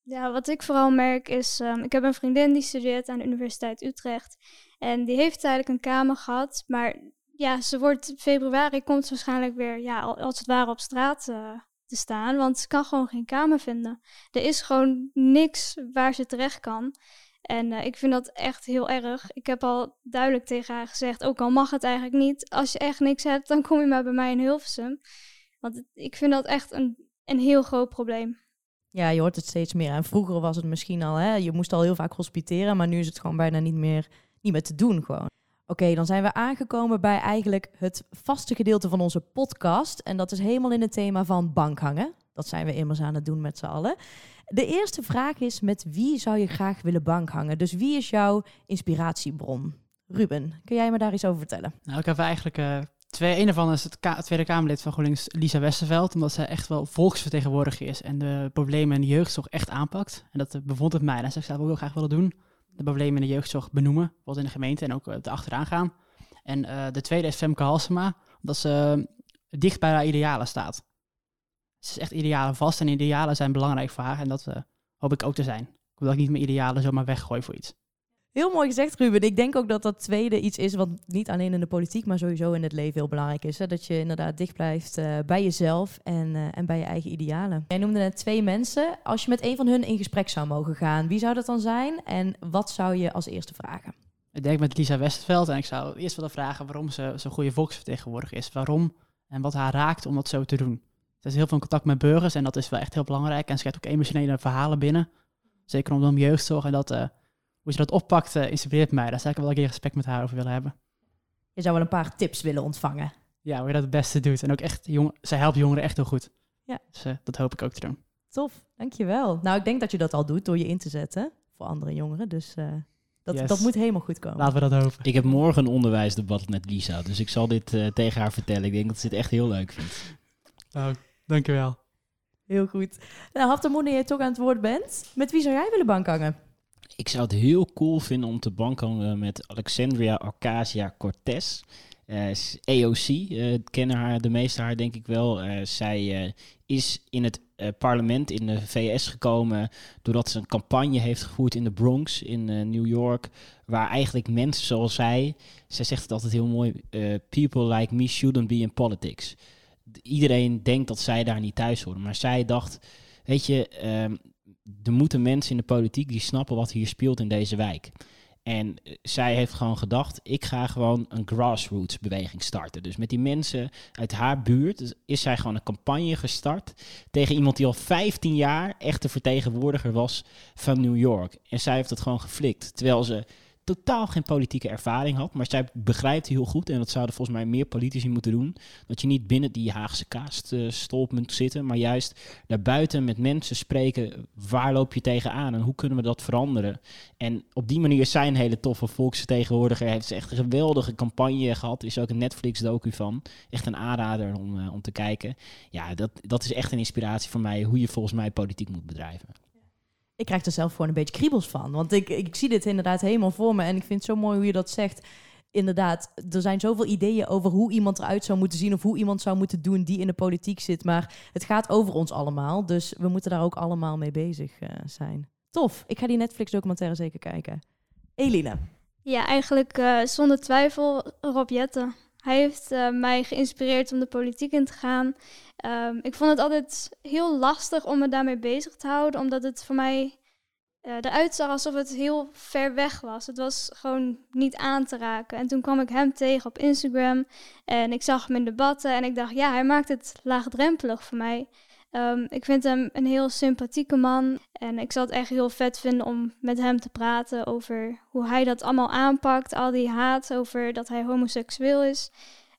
Ja, wat ik vooral merk is, um, ik heb een vriendin die studeert aan de Universiteit Utrecht. En die heeft tijdelijk een kamer gehad. Maar ja, ze wordt februari komt waarschijnlijk weer, ja, als het ware op straat uh, te staan. Want ze kan gewoon geen kamer vinden. Er is gewoon niks waar ze terecht kan. En uh, ik vind dat echt heel erg. Ik heb al duidelijk tegen haar gezegd, ook al mag het eigenlijk niet. Als je echt niks hebt, dan kom je maar bij mij in Hilversum. Want ik vind dat echt een, een heel groot probleem. Ja, je hoort het steeds meer. En vroeger was het misschien al, hè, je moest al heel vaak hospiteren, maar nu is het gewoon bijna niet meer, niet meer te doen gewoon. Oké, dan zijn we aangekomen bij eigenlijk het vaste gedeelte van onze podcast. En dat is helemaal in het thema van bankhangen. Dat zijn we immers aan het doen met z'n allen. De eerste vraag is, met wie zou je graag willen bankhangen? Dus wie is jouw inspiratiebron? Ruben, kun jij me daar iets over vertellen? Nou, ik heb eigenlijk uh, Twee, een daarvan is het Tweede Kamerlid van GroenLinks, Lisa Westerveld, omdat zij echt wel volksvertegenwoordiger is en de problemen in de jeugdzorg echt aanpakt. En dat bevond het mij. En dat zou ik ook heel graag willen doen. De problemen in de jeugdzorg benoemen, wat in de gemeente en ook uh, achteraan gaan. En uh, de tweede is Femke Halsema, omdat ze dicht bij haar idealen staat. Ze is echt idealen vast en idealen zijn belangrijk voor haar en dat hoop ik ook te zijn. Ik wil ook niet mijn idealen zomaar weggooien voor iets. Heel mooi gezegd, Ruben. Ik denk ook dat dat tweede iets is wat niet alleen in de politiek, maar sowieso in het leven heel belangrijk is. Dat je inderdaad dicht blijft uh, bij jezelf en, uh, en bij je eigen idealen. Jij noemde net twee mensen. Als je met een van hun in gesprek zou mogen gaan, wie zou dat dan zijn en wat zou je als eerste vragen? Ik denk met Lisa Westerveld en ik zou eerst willen vragen waarom ze zo'n goede volksvertegenwoordiger is. Waarom en wat haar raakt om dat zo te doen. Ze is heel veel contact met burgers en dat is wel echt heel belangrijk. En ze krijgt ook emotionele verhalen binnen. Zeker om jeugdzorg en dat... Uh, hoe ze dat oppakt, uh, inspireert mij. Daar zou ik wel een keer gesprek met haar over willen hebben. Je zou wel een paar tips willen ontvangen. Ja, hoe je dat het beste doet. En ook echt, jong, zij helpt jongeren echt heel goed. Ja. Dus uh, dat hoop ik ook te doen. Tof, dankjewel. Nou, ik denk dat je dat al doet door je in te zetten voor andere jongeren. Dus uh, dat, yes. dat moet helemaal goed komen. Laten we dat hopen. Ik heb morgen een onderwijsdebat met Lisa. Dus ik zal dit uh, tegen haar vertellen. Ik denk dat ze het echt heel leuk vindt. Nou, dankjewel. Heel goed. Nou, Haftamoen, je toch aan het woord bent. Met wie zou jij willen bankhangen? Ik zou het heel cool vinden om te bankhangen met Alexandria Arcasia Cortez. Uh, AOC, uh, kennen haar, de meeste haar denk ik wel. Uh, zij is in het parlement in de VS gekomen doordat ze een campagne heeft gevoerd in de Bronx in New York. Waar eigenlijk mensen zoals zij, zij zegt het altijd heel mooi, people like me shouldn't be in politics. Iedereen denkt dat zij daar niet thuis horen, maar zij dacht, weet je, ehm, er moeten mensen in de politiek die snappen wat hier speelt in deze wijk. En eh, zij heeft gewoon gedacht, ik ga gewoon een grassroots beweging starten. Dus met die mensen uit haar buurt is zij gewoon een campagne gestart tegen iemand die al 15 jaar echte vertegenwoordiger was van New York. En zij heeft het gewoon geflikt. Terwijl ze totaal geen politieke ervaring had. Maar zij begrijpt heel goed, en dat zouden volgens mij meer politici moeten doen, dat je niet binnen die Haagse kaaststolp moet zitten, maar juist daarbuiten met mensen spreken, waar loop je tegenaan en hoe kunnen we dat veranderen? En op die manier zijn een hele toffe volksvertegenwoordiger. Heeft ze echt een geweldige campagne gehad. Er is ook een Netflix-docu van. Echt een aanrader om, uh, om te kijken. Ja, dat, dat is echt een inspiratie voor mij, hoe je volgens mij politiek moet bedrijven ik krijg er zelf gewoon een beetje kriebels van. Want ik, ik zie dit inderdaad helemaal voor me. En ik vind het zo mooi hoe je dat zegt. Inderdaad, er zijn zoveel ideeën over hoe iemand eruit zou moeten zien. of hoe iemand zou moeten doen die in de politiek zit. Maar het gaat over ons allemaal. Dus we moeten daar ook allemaal mee bezig uh, zijn. Tof. Ik ga die Netflix-documentaire zeker kijken. Eline. Ja, eigenlijk uh, zonder twijfel Rob Jetten. Hij heeft uh, mij geïnspireerd om de politiek in te gaan. Um, ik vond het altijd heel lastig om me daarmee bezig te houden, omdat het voor mij uh, eruit zag alsof het heel ver weg was. Het was gewoon niet aan te raken. En toen kwam ik hem tegen op Instagram en ik zag hem in debatten en ik dacht, ja, hij maakt het laagdrempelig voor mij. Um, ik vind hem een heel sympathieke man en ik zou het echt heel vet vinden om met hem te praten over hoe hij dat allemaal aanpakt, al die haat over dat hij homoseksueel is.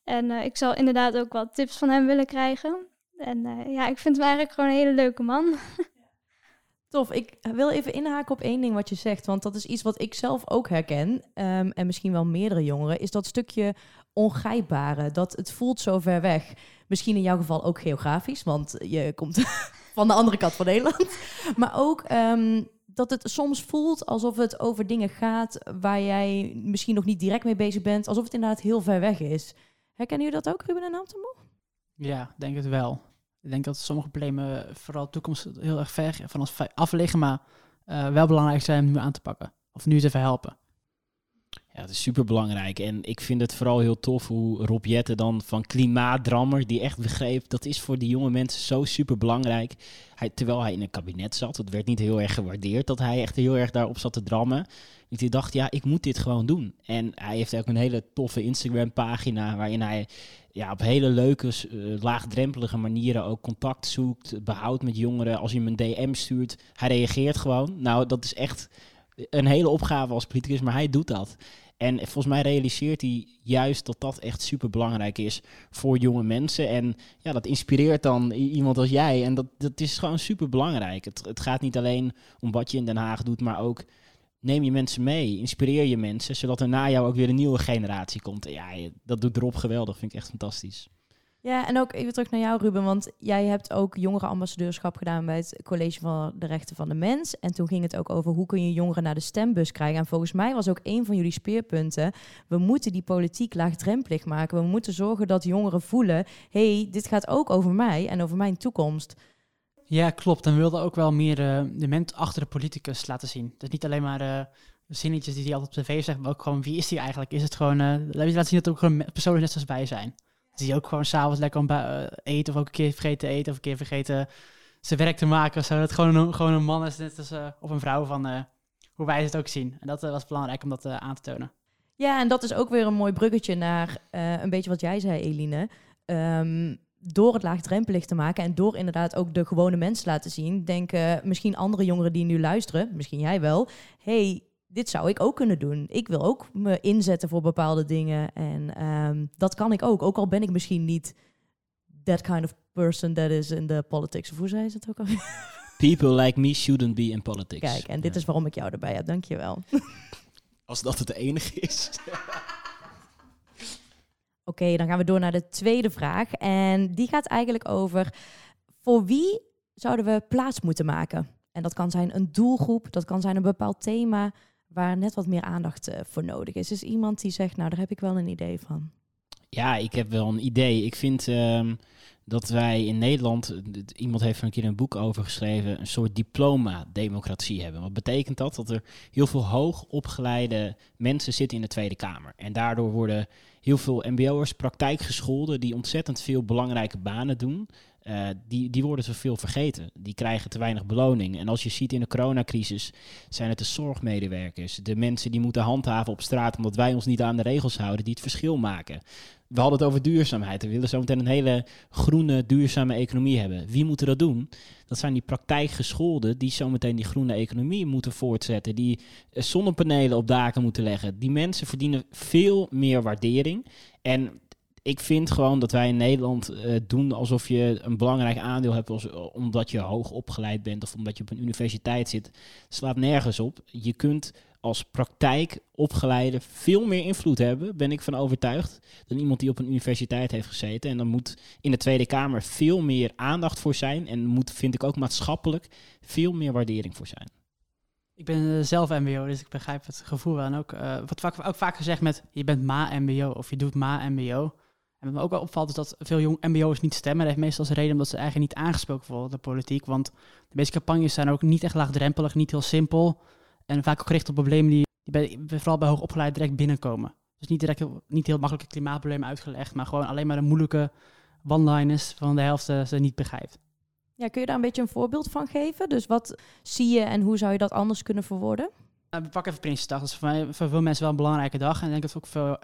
En uh, ik zal inderdaad ook wat tips van hem willen krijgen. En uh, ja, ik vind hem eigenlijk gewoon een hele leuke man. [LAUGHS] Tof. Ik wil even inhaken op één ding wat je zegt. Want dat is iets wat ik zelf ook herken. Um, en misschien wel meerdere jongeren. Is dat stukje ongrijpbare. Dat het voelt zo ver weg. Misschien in jouw geval ook geografisch. Want je komt [LAUGHS] van de andere kant van Nederland. Maar ook um, dat het soms voelt alsof het over dingen gaat. Waar jij misschien nog niet direct mee bezig bent. Alsof het inderdaad heel ver weg is. Herkennen jullie dat ook, Ruben en Antemo? Ja, denk het wel. Ik denk dat sommige problemen vooral toekomst heel erg ver van ons af liggen, maar uh, wel belangrijk zijn om nu aan te pakken. Of nu te verhelpen. Ja, het is super belangrijk. En ik vind het vooral heel tof hoe Rob Jette dan van klimaatdrammer, die echt begreep, dat is voor die jonge mensen zo super belangrijk. Hij, terwijl hij in een kabinet zat, het werd niet heel erg gewaardeerd dat hij echt heel erg daarop zat te drammen. Ik dacht, ja, ik moet dit gewoon doen. En hij heeft ook een hele toffe Instagram pagina waarin hij ja, op hele leuke, uh, laagdrempelige manieren ook contact zoekt, behoudt met jongeren. Als je hem een DM stuurt, hij reageert gewoon. Nou, dat is echt een hele opgave als politicus, maar hij doet dat. En volgens mij realiseert hij juist dat dat echt super belangrijk is voor jonge mensen. En ja, dat inspireert dan iemand als jij. En dat, dat is gewoon super belangrijk. Het, het gaat niet alleen om wat je in Den Haag doet, maar ook neem je mensen mee, inspireer je mensen, zodat er na jou ook weer een nieuwe generatie komt. En ja, dat doet erop geweldig, vind ik echt fantastisch. Ja, en ook even terug naar jou, Ruben, want jij hebt ook jongerenambassadeurschap gedaan bij het College van de Rechten van de Mens. En toen ging het ook over hoe kun je jongeren naar de stembus krijgen. En volgens mij was ook een van jullie speerpunten, we moeten die politiek laagdrempelig maken. We moeten zorgen dat jongeren voelen, hey, dit gaat ook over mij en over mijn toekomst. Ja, klopt. En we wilden ook wel meer uh, de mens achter de politicus laten zien. Dus niet alleen maar uh, zinnetjes die hij altijd op tv zegt, maar ook gewoon wie is hij eigenlijk? Is het gewoon, uh, laten zien dat er ook gewoon personen net zoals bij zijn. Hij ook gewoon s'avonds lekker om eten of ook een keer vergeten te eten of een keer vergeten zijn werk te maken. Zo dat gewoon een, gewoon een man is, net als op een vrouw van hoe wij het ook zien. En dat was belangrijk om dat aan te tonen. Ja, en dat is ook weer een mooi bruggetje naar een beetje wat jij zei, Eline. Um, door het laagdrempelig te maken en door inderdaad ook de gewone mensen laten zien, denken misschien andere jongeren die nu luisteren, misschien jij wel, hey, dit zou ik ook kunnen doen. Ik wil ook me inzetten voor bepaalde dingen en um, dat kan ik ook. Ook al ben ik misschien niet that kind of person that is in the politics. Of hoe zei ze het ook al? [LAUGHS] People like me shouldn't be in politics. Kijk, en dit is waarom ik jou erbij heb. Dankjewel. [LAUGHS] Als dat het enige is. [LAUGHS] Oké, dan gaan we door naar de tweede vraag. En die gaat eigenlijk over voor wie zouden we plaats moeten maken? En dat kan zijn een doelgroep, dat kan zijn een bepaald thema waar net wat meer aandacht uh, voor nodig is. Is iemand die zegt, nou daar heb ik wel een idee van? Ja, ik heb wel een idee. Ik vind um, dat wij in Nederland, iemand heeft een keer een boek over geschreven, een soort diploma-democratie hebben. Wat betekent dat? Dat er heel veel hoog opgeleide mensen zitten in de Tweede Kamer. En daardoor worden heel veel MBO'ers praktijkgescholden die ontzettend veel belangrijke banen doen. Uh, die, die worden te veel vergeten. Die krijgen te weinig beloning. En als je ziet in de coronacrisis, zijn het de zorgmedewerkers, de mensen die moeten handhaven op straat omdat wij ons niet aan de regels houden, die het verschil maken. We hadden het over duurzaamheid. We willen zo meteen een hele groene, duurzame economie hebben. Wie moet dat doen? Dat zijn die praktijkgescholden die zometeen die groene economie moeten voortzetten. Die eh, zonnepanelen op daken moeten leggen. Die mensen verdienen veel meer waardering. En ik vind gewoon dat wij in Nederland uh, doen alsof je een belangrijk aandeel hebt omdat je hoog opgeleid bent of omdat je op een universiteit zit. Slaat nergens op. Je kunt als praktijkopgeleide veel meer invloed hebben, ben ik van overtuigd, dan iemand die op een universiteit heeft gezeten. En dan moet in de Tweede Kamer veel meer aandacht voor zijn en moet, vind ik ook maatschappelijk, veel meer waardering voor zijn. Ik ben zelf MBO, dus ik begrijp het gevoel wel. En ook, uh, wat vaak, ook vaak gezegd met je bent ma-MBO of je doet ma-MBO. En wat me ook wel opvalt is dat veel jong MBO's niet stemmen. Dat heeft meestal als reden omdat ze eigenlijk niet aangesproken worden door de politiek. Want de meeste campagnes zijn ook niet echt laagdrempelig, niet heel simpel. En vaak ook gericht op problemen die, die bij, vooral bij hoogopgeleid direct binnenkomen. Dus niet direct niet heel makkelijke klimaatproblemen uitgelegd, maar gewoon alleen maar de moeilijke one-liners van de helft uh, ze niet begrijpt. Ja, kun je daar een beetje een voorbeeld van geven? Dus wat zie je en hoe zou je dat anders kunnen verwoorden? Nou, we pakken even Prinsjesdag. Dat is voor, mij, voor veel mensen wel een belangrijke dag. En ik denk dat het ook voor,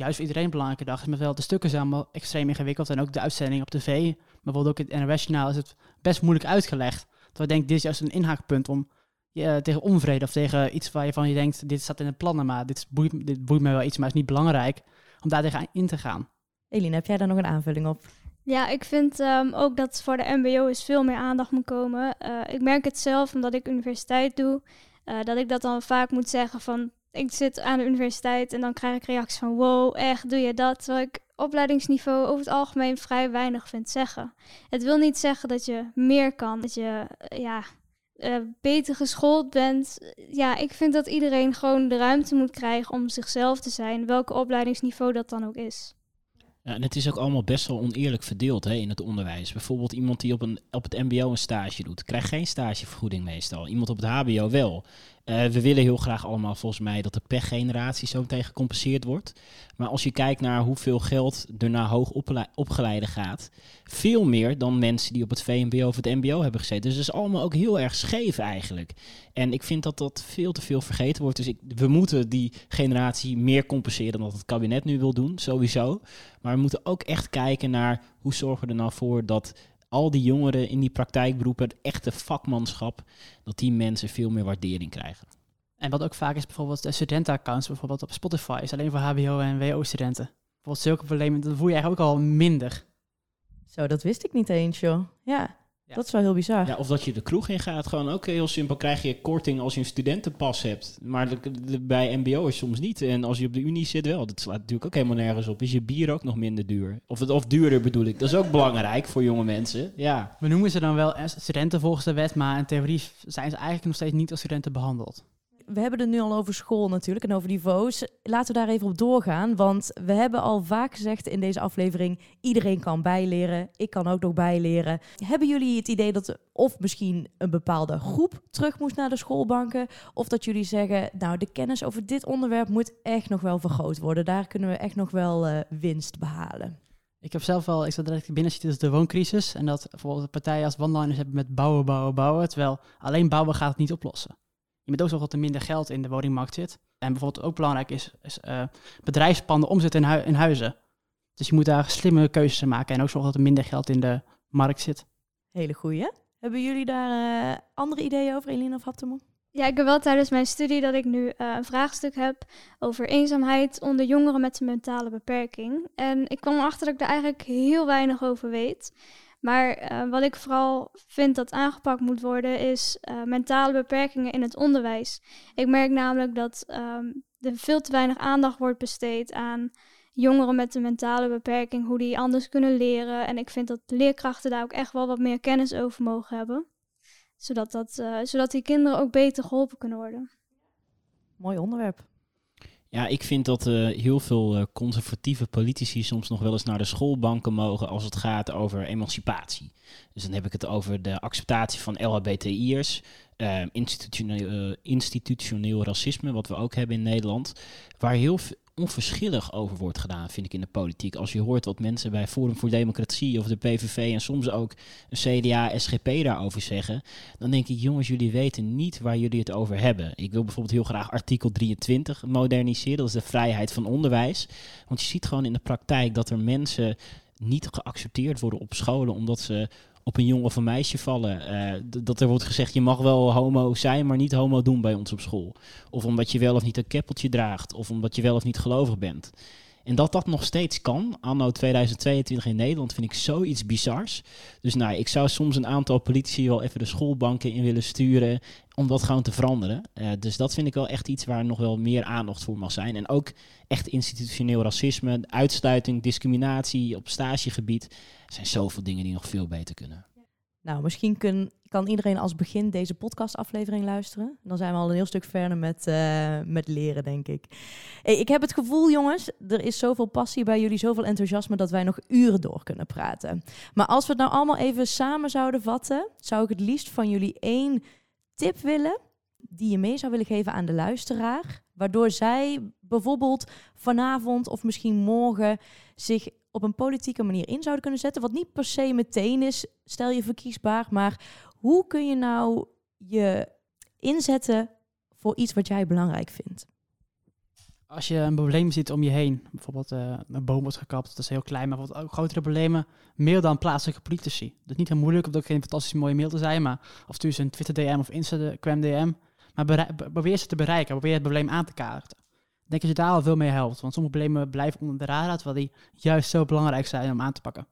juist voor iedereen een belangrijke dag is. Maar wel de stukken zijn allemaal extreem ingewikkeld. En ook de uitzending op tv. Maar bijvoorbeeld ook in het NOS-journaal is het best moeilijk uitgelegd. Terwijl ik denk, dit is juist een inhaakpunt om je, tegen onvrede of tegen iets waar je van je denkt, dit staat in de plannen, maar dit boeit, dit boeit me wel iets, maar is niet belangrijk om daar tegen in te gaan. Eline, heb jij daar nog een aanvulling op? Ja, ik vind ehm, ook dat voor de MBO's veel meer aandacht moet komen. Eh, ik merk het zelf omdat ik universiteit doe, uh, dat ik dat dan vaak moet zeggen van ik zit aan de universiteit en dan krijg ik reacties van wow, echt doe je dat? Terwijl ik opleidingsniveau over het algemeen vrij weinig vind zeggen. Het wil niet zeggen dat je meer kan, dat je uh, ja, beter geschoold bent. Ja, ik vind dat iedereen gewoon de ruimte moet krijgen om zichzelf te zijn, welke opleidingsniveau dat dan ook is. Ja, en het is ook allemaal best wel oneerlijk verdeeld hè, in het onderwijs. Bijvoorbeeld iemand die op, een, op het mbo een stage doet, krijgt geen stagevergoeding meestal. Iemand op het hbo wel. Uh, we willen heel graag allemaal volgens mij dat de pechgeneratie zo meteen gecompenseerd wordt. Maar als je kijkt naar hoeveel geld er naar hoog opgeleide gaat, veel meer dan mensen die op het VMBO of het MBO hebben gezeten. Dus het is allemaal ook heel erg scheef eigenlijk. En ik vind dat dat veel te veel vergeten wordt. Dus ik, we moeten die generatie meer compenseren dan dat het kabinet nu wil doen, sowieso. Maar we moeten ook echt kijken naar hoe zorgen we er nou voor dat al die jongeren in die praktijkberoepen, het echte vakmanschap, dat die mensen veel meer waardering krijgen. En wat ook vaak is, bijvoorbeeld de studentenaccounts, bijvoorbeeld op Spotify, is alleen voor HBO en WO-studenten. Bijvoorbeeld zulke problemen, dat voel je eigenlijk ook al minder. Zo, dat wist ik niet eens, joh. Ja. Dat is wel heel bizar. Ja, of dat je de kroeg in gaat. Gewoon ook heel simpel. Krijg je korting als je een studentenpas hebt. Maar de, bij MBO is soms niet. En als je op de Unie zit wel. Dat slaat natuurlijk ook helemaal nergens op. Is je bier ook nog minder duur? Of, het, of duurder bedoel ik. Dat is ook [LAUGHS] belangrijk voor jonge mensen. Ja. We noemen ze dan wel studenten volgens de wet. Maar in theorie zijn ze eigenlijk nog steeds niet als studenten behandeld we hebben het nu al over school natuurlijk en over niveaus. Laten we daar even op doorgaan, want we hebben al vaak gezegd in deze aflevering: iedereen kan bijleren. Ik kan ook nog bijleren. Hebben jullie het idee dat of misschien een bepaalde groep terug moest naar de schoolbanken, of dat jullie zeggen: nou, de kennis over dit onderwerp moet echt nog wel vergroot worden. Daar kunnen we echt nog wel uh, winst behalen. Ik heb zelf wel, ik zat direct binnen zitten, de wooncrisis. En dat bijvoorbeeld partijen als one hebben met bouwen, bouwen, bouwen. Terwijl alleen bouwen gaat het niet oplossen. Je moet ook zorgen dat er minder geld in de woningmarkt zit. En bijvoorbeeld ook belangrijk is, is uh, bedrijfspanden omzet in, in huizen. Dus je moet daar slimme keuzes maken en ook zorgen dat er minder geld in de markt zit. Hele goeie. Hebben jullie daar uh, andere ideeën over, Eline of Haptemo? Ja, ik heb wel tijdens mijn studie dat ik nu uh, een vraagstuk heb over eenzaamheid onder jongeren met een mentale beperking. En ik kwam erachter dat ik daar eigenlijk heel weinig over weet. Maar uh, wat ik vooral vind dat aangepakt moet worden, is uh, mentale beperkingen in het onderwijs. Ik merk namelijk dat um, er veel te weinig aandacht wordt besteed aan jongeren met een mentale beperking, hoe die anders kunnen leren. En ik vind dat leerkrachten daar ook echt wel wat meer kennis over mogen hebben. Zodat, dat, uh, zodat die kinderen ook beter geholpen kunnen worden. Mooi onderwerp. Ja, ik vind dat uh, heel veel uh, conservatieve politici soms nog wel eens naar de schoolbanken mogen als het gaat over emancipatie. Dus dan heb ik het over de acceptatie van LHBTI'ers, uh, institutioneel, institutioneel racisme, wat we ook hebben in Nederland, waar heel onverschillig over wordt gedaan, vind ik in de politiek. Als je hoort wat mensen bij Forum voor Democratie of de PVV en soms ook een CDA, SGP daarover zeggen, dan denk ik, jongens, jullie weten niet waar jullie het over hebben. Ik wil bijvoorbeeld heel graag artikel 23 moderniseren, dat is de vrijheid van onderwijs. Want je ziet gewoon in de praktijk dat er mensen niet geaccepteerd worden op scholen omdat ze op een jongen of een meisje vallen. Uh, dat er wordt gezegd, je mag wel homo zijn, maar niet homo doen bij ons op school. Of omdat je wel of niet een keppeltje draagt. Of omdat je wel of niet gelovig bent. En dat dat nog steeds kan, anno 2022 in Nederland, vind ik zoiets bizars. Dus nou, ik zou soms een aantal politici wel even de schoolbanken in willen sturen om dat gewoon te veranderen. Uh, dus dat vind ik wel echt iets waar nog wel meer aandacht voor mag zijn. En ook echt institutioneel racisme, uitsluiting, discriminatie op stagegebied. Er zijn zoveel dingen die nog veel beter kunnen. Nou, misschien kun, kan iedereen als begin deze podcastaflevering luisteren. Dan zijn we al een heel stuk verder met, uh, met leren, denk ik. Hey, ik heb het gevoel, jongens, er is zoveel passie bij jullie, zoveel enthousiasme, dat wij nog uren door kunnen praten. Maar als we het nou allemaal even samen zouden vatten, zou ik het liefst van jullie één tip willen die je mee zou willen geven aan de luisteraar, waardoor zij bijvoorbeeld vanavond of misschien morgen zich op een politieke manier in zouden kunnen zetten? Wat niet per se meteen is, stel je verkiesbaar, maar hoe kun je nou je inzetten voor iets wat jij belangrijk vindt? Als je een probleem ziet om je heen, bijvoorbeeld uh, een boom wordt gekapt, dat is heel klein, maar bijvoorbeeld ook grotere problemen, mail dan plaatselijke politici. Dat is niet heel moeilijk, om ook geen fantastisch mooie mail te zijn, maar of stuur ze een Twitter DM of Instagram DM. Maar probeer ze te bereiken, probeer het probleem aan te kaarten. Ik denk dat je daar al veel mee helpt, want sommige problemen blijven onder de radar, terwijl die juist zo belangrijk zijn om aan te pakken.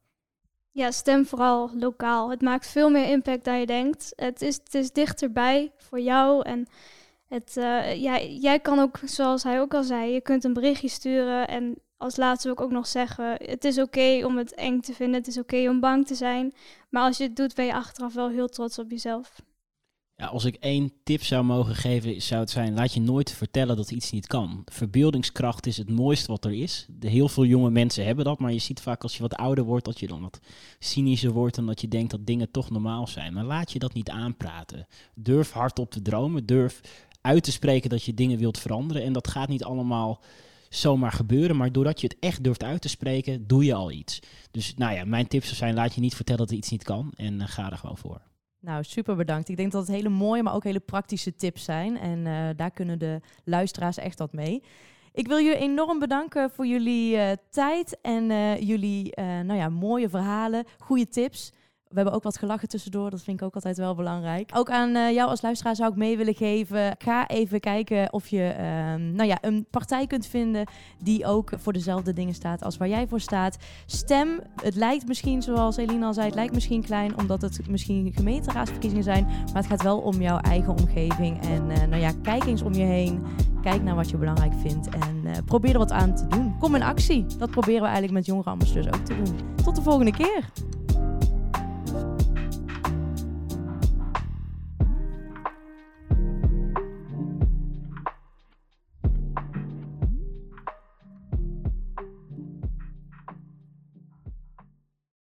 Ja, stem vooral lokaal. Het maakt veel meer impact dan je denkt. Het is, het is dichterbij voor jou en het, uh, ja, jij kan ook, zoals hij ook al zei, je kunt een berichtje sturen. En als laatste wil ik ook nog zeggen, het is oké om het eng te vinden. Het is oké om bang te zijn. Maar als je het doet, ben je achteraf wel heel trots op jezelf. Ja, als ik één tip zou mogen geven, zou het zijn: laat je nooit vertellen dat iets niet kan. Verbeeldingskracht is het mooiste wat er is. De, heel veel jonge mensen hebben dat, maar je ziet vaak als je wat ouder wordt, dat je dan wat cynischer wordt en dat je denkt dat dingen toch normaal zijn. Maar laat je dat niet aanpraten. Durf hardop te dromen, durf uit te spreken dat je dingen wilt veranderen. En dat gaat niet allemaal zomaar gebeuren, maar doordat je het echt durft uit te spreken, doe je al iets. Dus nou ja, mijn tips zijn: laat je niet vertellen dat er iets niet kan en uh, ga er gewoon voor. Nou, super bedankt. Ik denk dat het hele mooie, maar ook hele praktische tips zijn. En uh, daar kunnen de luisteraars echt wat mee. Ik wil jullie enorm bedanken voor jullie uh, tijd en uh, jullie nou ja, mooie verhalen, goede tips. We hebben ook wat gelachen tussendoor. Dat vind ik ook altijd wel belangrijk. Ook aan uh, jou als luisteraar zou ik mee willen geven. Ga even kijken of je uh, nou ja, een partij kunt vinden die ook voor dezelfde dingen staat als waar jij voor staat. Stem. Het lijkt misschien, zoals Eline al zei, het lijkt misschien klein omdat het misschien gemeenteraadsverkiezingen zijn. Maar het gaat wel om jouw eigen omgeving. En uh, nou ja, kijk eens om je heen. Kijk naar wat je belangrijk vindt en uh, probeer er wat aan te doen. Kom in actie. Dat proberen we eigenlijk met jongere ambassadeurs ook te doen. Tot de volgende keer.